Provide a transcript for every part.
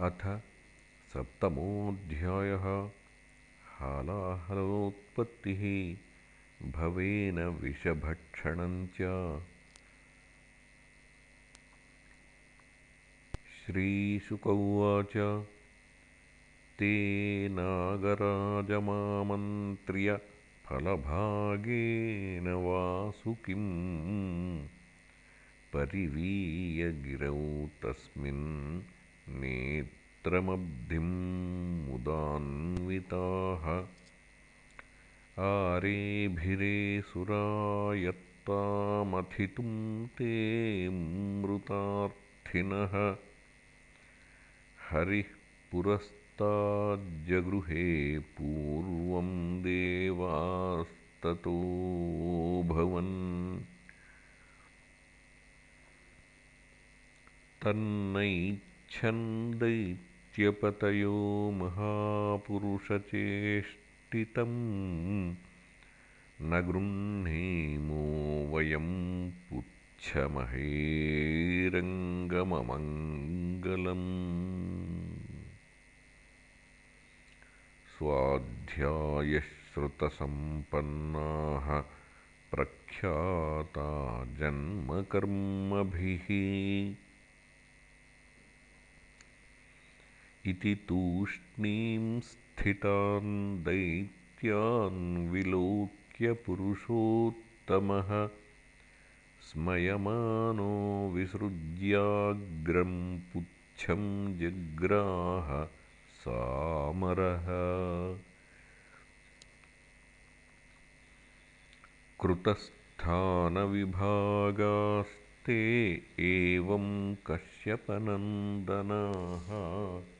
अथ सप्तमोऽध्यायः। हालाहलोत्पत्तिः भवेन विषभक्षणम् च श्रीशुक उवाच ते नागराजमामन्त्र्य फलभागेन वासुकिम् परिवीय गिरौ तस्मिन् नेत्रमब्धिं मुदान्विताः। आरेभिरे सुरायत्तामथितुं ते मृतार्थिनः। हरिः पुरस्ताज्जगृहे पूर्वं देवास्ततोऽभवन् तन्नैच्छन् दैत्यपतयो महापुरुषचेष्टितं न गृह्णीमो वयं पुच्छमहेरङ्गममङ्गलम्। स्वाध्यायश्रुतसम्पन्नाः प्रख्याता जन्मकर्मभिः इति तूष्णीं स्थितान् दैत्यान् विलोक्य पुरुषोत्तमः। स्मयमानो विसृज्याग्रं पुच्छं जग्राह सामरः। कृतस्थानविभागास्ते एवं कश्यपनन्दनाः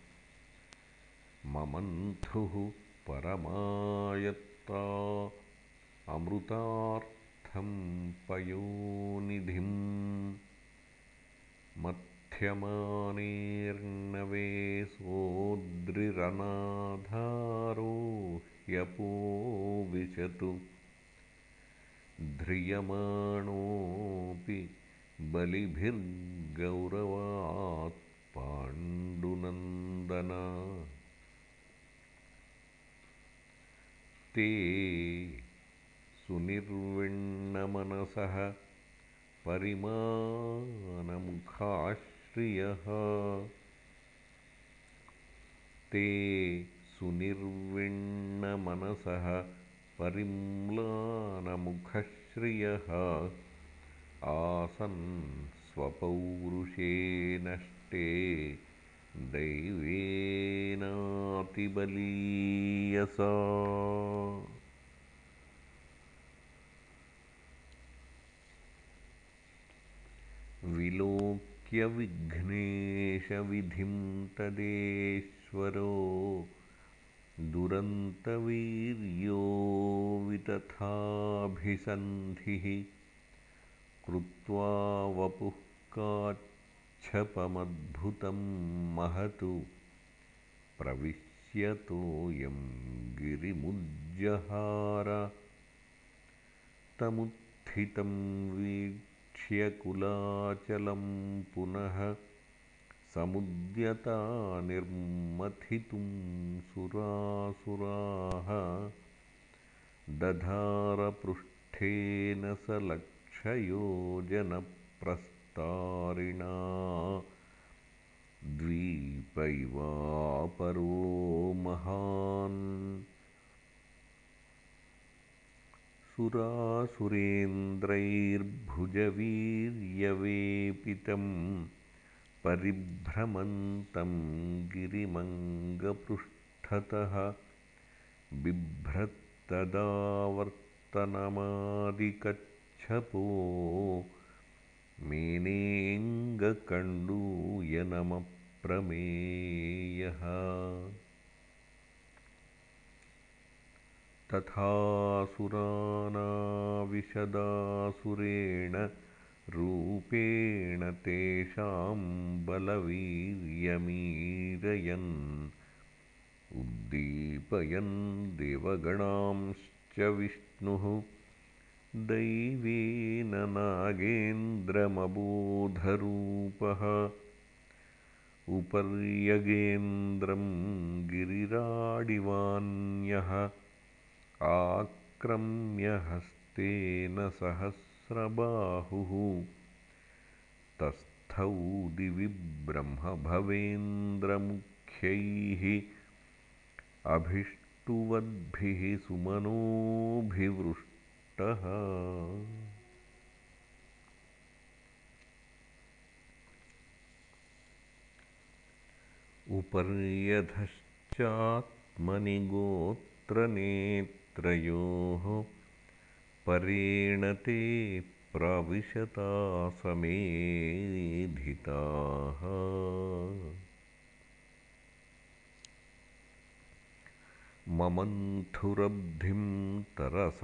ममन्थुः परमायत्ता। अमृतार्थं पयोनिधिम् मथ्यमानेर्नवे सोऽद्रिरनाधारो ह्यपो ध्रियमाणोऽपि बलिभिर्गौरवात् पाण्डुनन्दना ते सुनिर्विण्णमनसः परिमानमुखाश्रियः ते सुनिर्विण्णमनसः परिम्लानमुखश्रियः। आसन् स्वपौरुषे नष्टे दैवेनातिबलीयसा विलोक्यविघ्नेशविधिं तदेश्वरो दुरन्तवीर्यो वितथाभिसन्धिः कृत्वा वपुः काच्छपमद्भुतं महतु। प्रविश्यतोऽयं गिरिमुज्जहार। तमुत्थितं वीक्ष्यकुलाचलं पुनः समुद्यता निर्मथितुं सुरासुराः। दधारपृष्ठेन स लक्षयोजनप्रस्तारिणा द्वीपैवापरो महान्। सुरासुरेन्द्रैर्भुजवीर्यवेपितं परिभ्रमन्तं गिरिमङ्गपृष्ठतः बिभ्रत्तदावर्तनमादिकच्छपो मेनेऽङ्गकण्डूयनमप्रमेयः तथासुरानाविशदासुरेण रूपेण तेषां बलवीर्यमीरयन्। उद्दीपयन् देवगणांश्च विष्णुः। दैवेन नागेन्द्रमबोधरूपः उपर्यगेन्द्रं गिरिराडिवान्यः आक्रम्यहस्तेन सहस्रबाहुः। तस्थौ दिवि ब्रह्मभवेन्द्रमुख्यैः अभिष्टुवद्भिः सुमनोभिवृष्टः उपर्यधश्चात्मनि गोत्रनेत्रयोः परेण ते प्राविशतासमेधिताः ममन्थुरब्धिं तरसामदोत्कटाः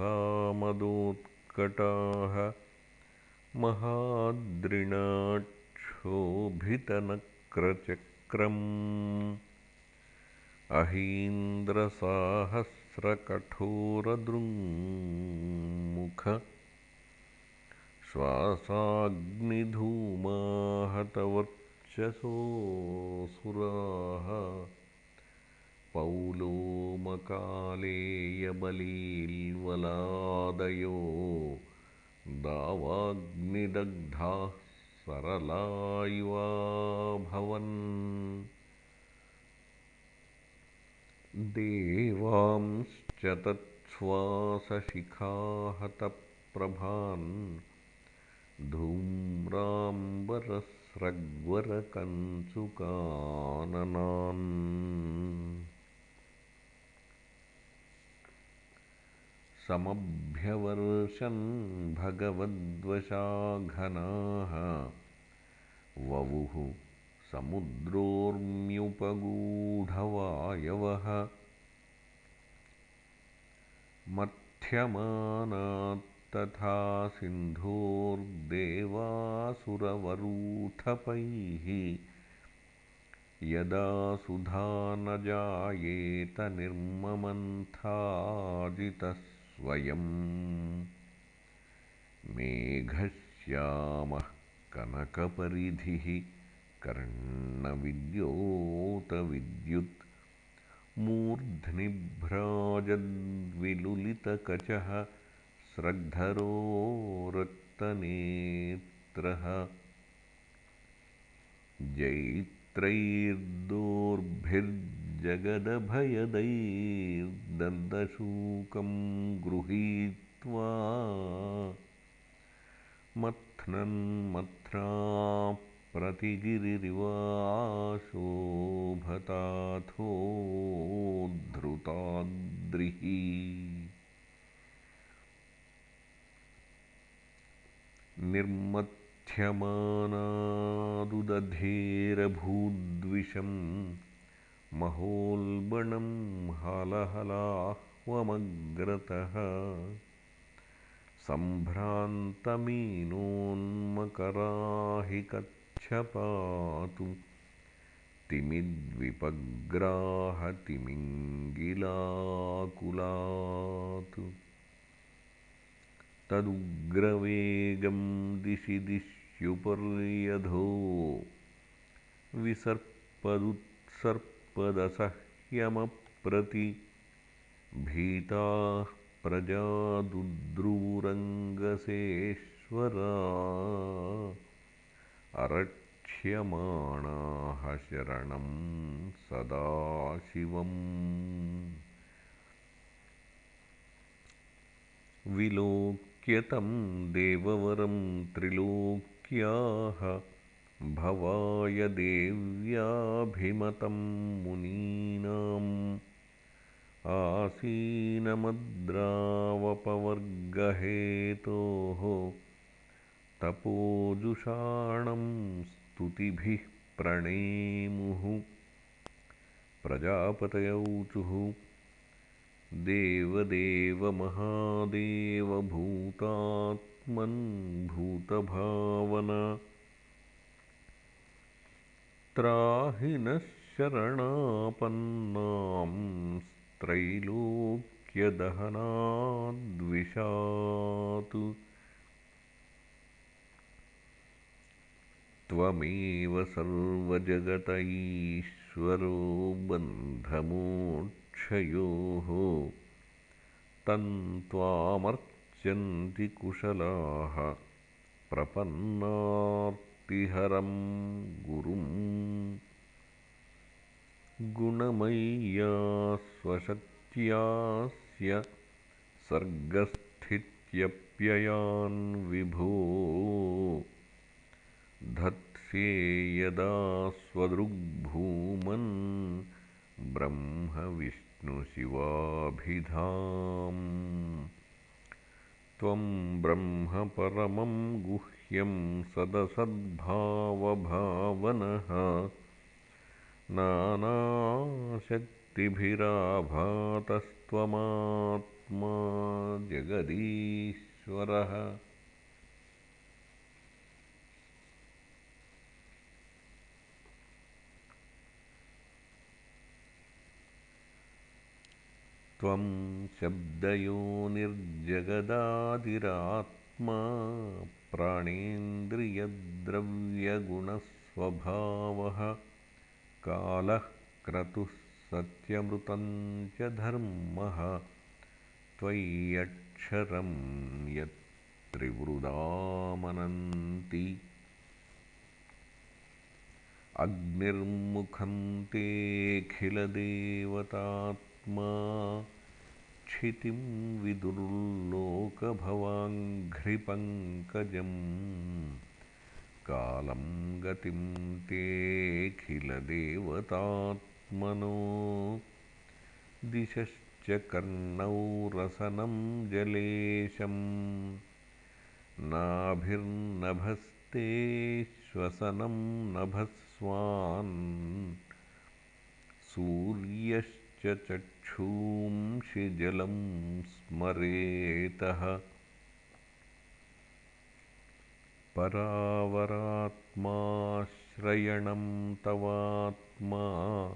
महाद्रिणाक्षोभितनक्रचक् अहीन्द्रसाहस्रकठोरदृङ्मुख। श्वासाग्निधूमाहतवर्चसोऽसुराः। पौलोमकालेयबलील्वलादयो। दावाग्निदग्धाः सरला इवाभवन् देवांश्च तच्छ्वासशिखाहतप्रभान्। धूम्राम्बरस्रग्वरकञ्चुकाननान् समभ्यवर्षन् भगवद्वशाघनाः। ववुः समुद्रोऽर्म्युपगूढवायवः मथ्यमानात्तथा सिन्धोर्देवासुरवरूथपैः यदा सुधा न जायेत निर्ममन्थाजितः स्वयम् मेघश्यामः कनकपरिधिः कर्णविद्योतविद्युत् मूर्ध्नि भ्राजद्विलुलितकचः स्रग्धरो रक्तनेत्रः जैत्रैर्दोर्भिर्जगदभयदैर्दर्दशूकं गृहीत्वा मथ्नन्मथ्नाप्रतिगिरिरिवाशोभताथोद्धृताद्रिः निर्मथ्यमानादुदधेरभूद्विषम् महोल्बणं हलहलाह्वमग्रतः। सम्भ्रान्तमीनोन्मकराहिकच्छपातु। तिमिद्विपग्राहतिमिङ्गिलाकुलात्। तदुग्रवेगं दिशि दिश्युपर्यधो विसर्पदुत्सर्पदसह्यमप्रति भीताः प्रजादुद्रुवुरङ्गसेश्वरा अरक्ष्यमाणाः शरणं सदाशिवम्। विलोक्य तं देववरं त्रिलोक्याः भवाय देव्याभिमतं मुनीनाम् आसीनमद्रावपवर्गहेतोः तपोजुषाणं स्तुतिभिः प्रणेमुः प्रजापतयौचुः भूतात्मन्भूतभावन त्राहि नः शरणापन्नां त्रैलोक्यदहनाद्विषात् त्वमेव सर्वजगत ईश्वरो बन्धमोक्षयोः तं त्वामर्चन्ति कुशलाः प्रपन्नार्तिहरं गुरुम् गुणमय्या स्वशक्त्यास्य सर्गस्थित्यप्ययान् विभो। धत्से यदा स्वदृग्भूमन् ब्रह्मविष्णुशिवाभिधाम् त्वं ब्रह्म परमं गुह्यं सदसद्भावभावनः नानाशक्तिभिराभातस्त्वमात्मा जगदीश्वरः त्वं शब्दयोनिर्जगदादिरात्मा प्राणेन्द्रियद्रव्यगुणस्वभावः कालः क्रतुः सत्यमृतं च धर्मः त्वय्यक्षरं यत्त्रिवृदामनन्ति अग्निर्मुखं तेऽखिलदेवतात्मा क्षितिं विदुर्लोकभवाङ्घ्रिपङ्कजम् कालं गतिं तेऽखिलदेवतात्मनो दिशश्च कर्णौ रसनं जलेशम्। नाभिर्नभस्ते श्वसनं नभस्वान्। सूर्यश्च चक्षूंषि जलं स्मरेतः। परावरात्माश्रयणं तवात्मा।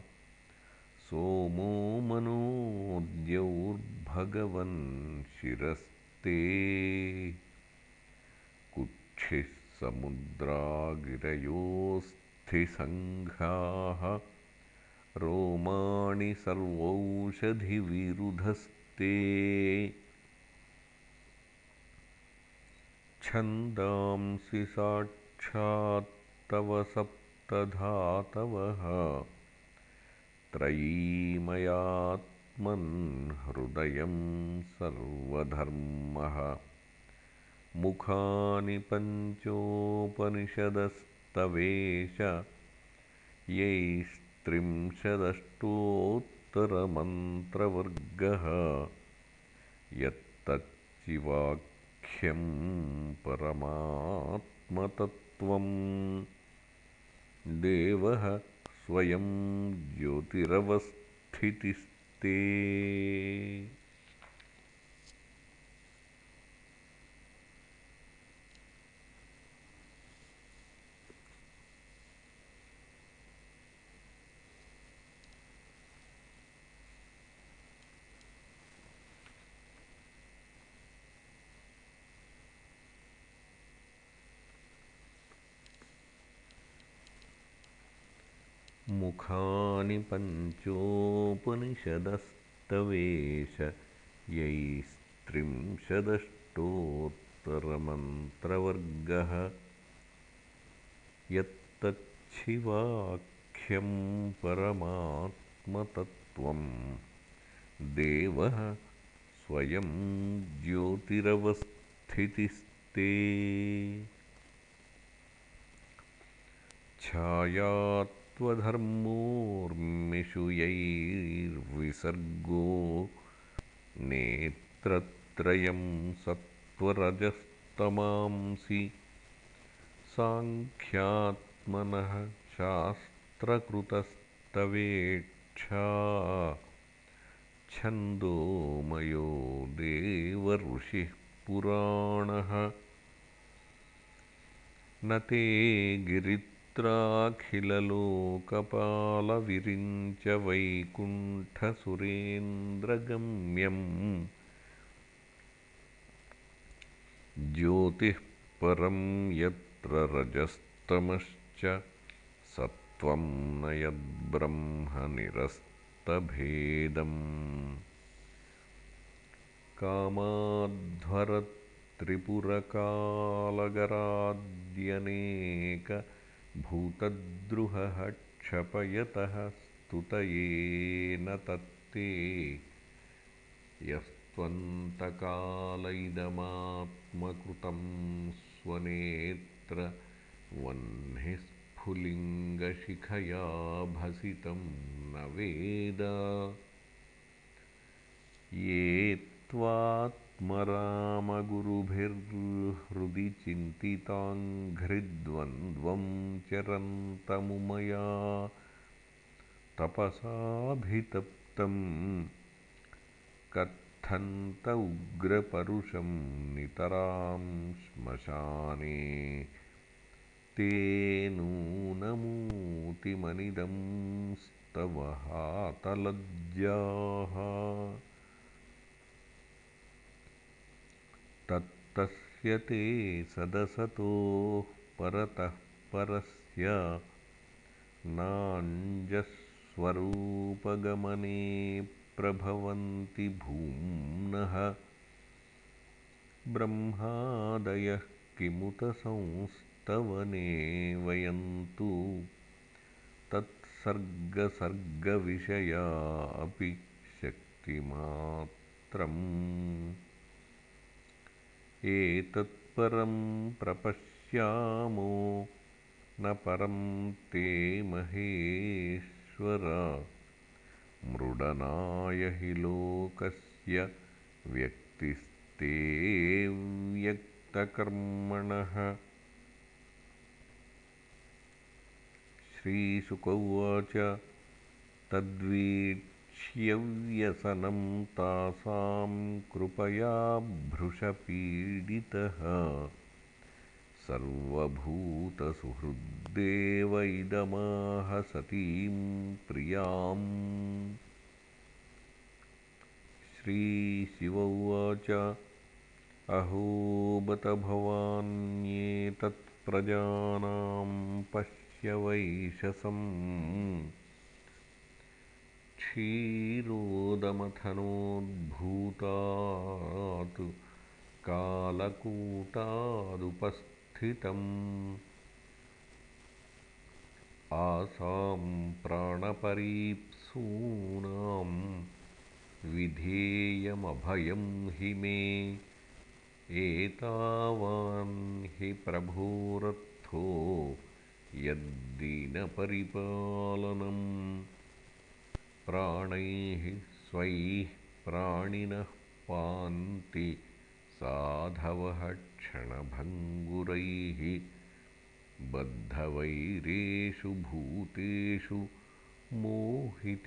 सोमो मनोद्यौर्भगवन् शिरस्ते। कुक्षिः समुद्रागिरयोस्थिसङ्घाः रोमाणि सर्वौषधिविरुधस्ते। छन्दांसि साक्षात्तव सप्तधातवः। त्रयीमयात्मन् हृदयं सर्वधर्मः। मुखानि पञ्चोपनिषदस्तवेश यैस्त्रिंशदष्टोत्तरमन्त्रवर्गः यत्तच्चिवाख्यं परमात्मतत्त्वम्। देवः स्वयं ज्योतिरवस्थितिस्ते मुखानि पञ्चोपनिषदस्तवेश यैस्त्रिंशदष्टोत्तरमन्त्रवर्गः यत्तच्छिवाख्यं परमात्मतत्त्वं देवः स्वयं ज्योतिरवस्थितिस्ते। छायात् त्वधर्मोर्मिषु यैर्विसर्गो नेत्रत्रयं सत्त्वरजस्तमांसि साङ्ख्यात्मनः शास्त्रकृतस्तवेक्षा छन्दोमयो देवऋषिः पुराणः न ते गिरि त्राखिललोकपालविरिञ्चवैकुण्ठसुरेन्द्रगम्यम्। ज्योतिः परं यत्र रजस्तमश्च सत्त्वं न यद्ब्रह्मनिरस्तभेदम् कामाध्वरत्रिपुरकालगराद्यनेकभूतद्रुहः क्षपयतः स्तुतये न तत्ते। यस्त्वन्तकालैदमात्मकृतं स्वनेत्रवह्निस्फुलिङ्गशिखया भसितं न वेद। ये त्वात्मरामगुरुभिर्हृदि चिन्तिताङ्घ्रिद्वन्द्वं चरन्तमुमया तपसाभितप्तम् कथन्त उग्रपरुषं नितरां श्मशाने ते नूनमूतिमनिदं स्तवहातलज्जाः तत्तस्य ते सदसतोः परतः परस्य नाञ्जस्वरूपगमने प्रभवन्ति भूम्नः। ब्रह्मादयः किमुत संस्तवने वयं तु तत्सर्गसर्गविषया अपि शक्तिमात्रम् एतत्परं प्रपश्यामो। न परं ते महेश्वर। मृडनाय हि लोकस्य व्यक्तिस्ते व्यक्तकर्मणः। श्रीशुक उवाच तद्वीक्ष्यव्यसनं तासां कृपया भृशपीडितः। सर्वभूतसुहृद्देव इदमाह सतीं प्रियाम्। श्रीशिव उवाच अहो बत भवान्येतत्प्रजानां पश्य वैशसम् क्षीरोदमथनोद्भूतात् कालकूटादुपस् आसां प्राणपरीप्सूनां विधेयमभयं हि मे। एतावान् हि प्रभोरर्थो यद्दिनपरिपालनम् प्राणैः स्वैः प्राणिनः पान्ति साधवः क्षणभङ्गुरैः बद्धवैरेषु भूतेषु मोहितेष्वात्ममायया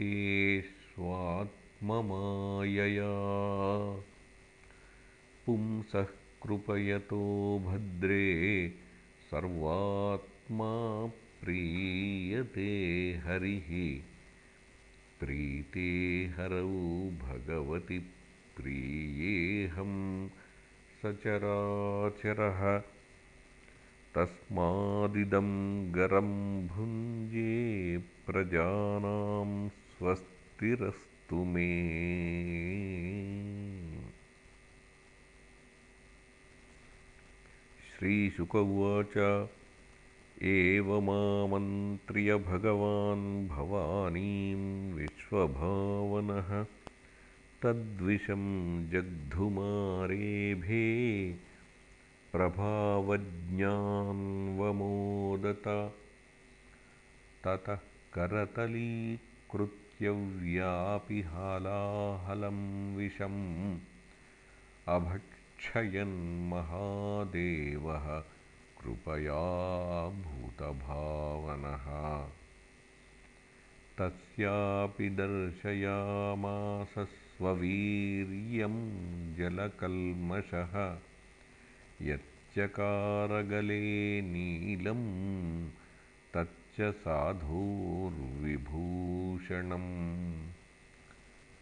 पुंसः कृपयतो भद्रे सर्वात्मा प्रीयते हरिः प्रीते हरौ भगवति प्रीयेऽहम् सचराचरः। तस्मादिदं गरं भुञ्जे प्रजानां स्वस्तिरस्तु मे। श्रीशुक उवाच। एवमामन्त्र्य भगवान् भवानीं विश्वभावनः। तद्विषं जग्धुमारेभे प्रभावज्ञान्वमोदत। ततः करतलीकृत्य व्यापिहालाहलं विषम्। अभक्षयन्महादेवः कृपया भूतभावनः तस्यापि दर्शयामास स्ववीर्यं जलकल्मषः। यच्चकारगले नीलं तच्च साधोर्विभूषणम्।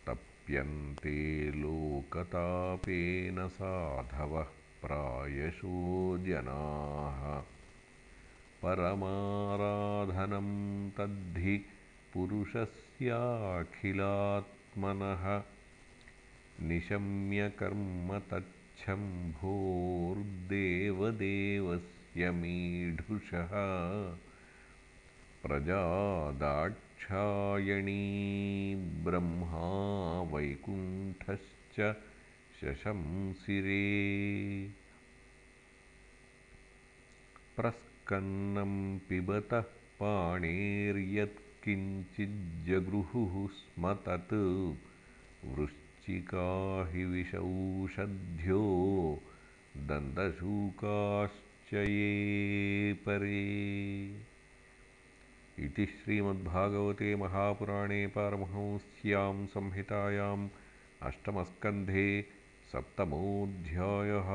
तप्यन्ते लोकतापेन साधवः प्रायशो जनाः परमाराधनं तद्धि पुरुषस्याखिलात्मनः। निशम्यकर्म तच्छम्भोर्देवदेवस्य मीढुषः। प्रजा दाक्षायणी ब्रह्मा वैकुण्ठश्च शशंसिरे। प्रस्कन्नं पिबतः पाणेर्यत्किञ्चिज्जगृहुः स्म तत् वृश्चिका हि विषौषध्यो दन्तशूकाश्च ये परे। इति श्रीमद्भागवते महापुराणे पारमहंस्यां संहितायाम् अष्टमस्कन्धे सप्तमोऽध्यायः।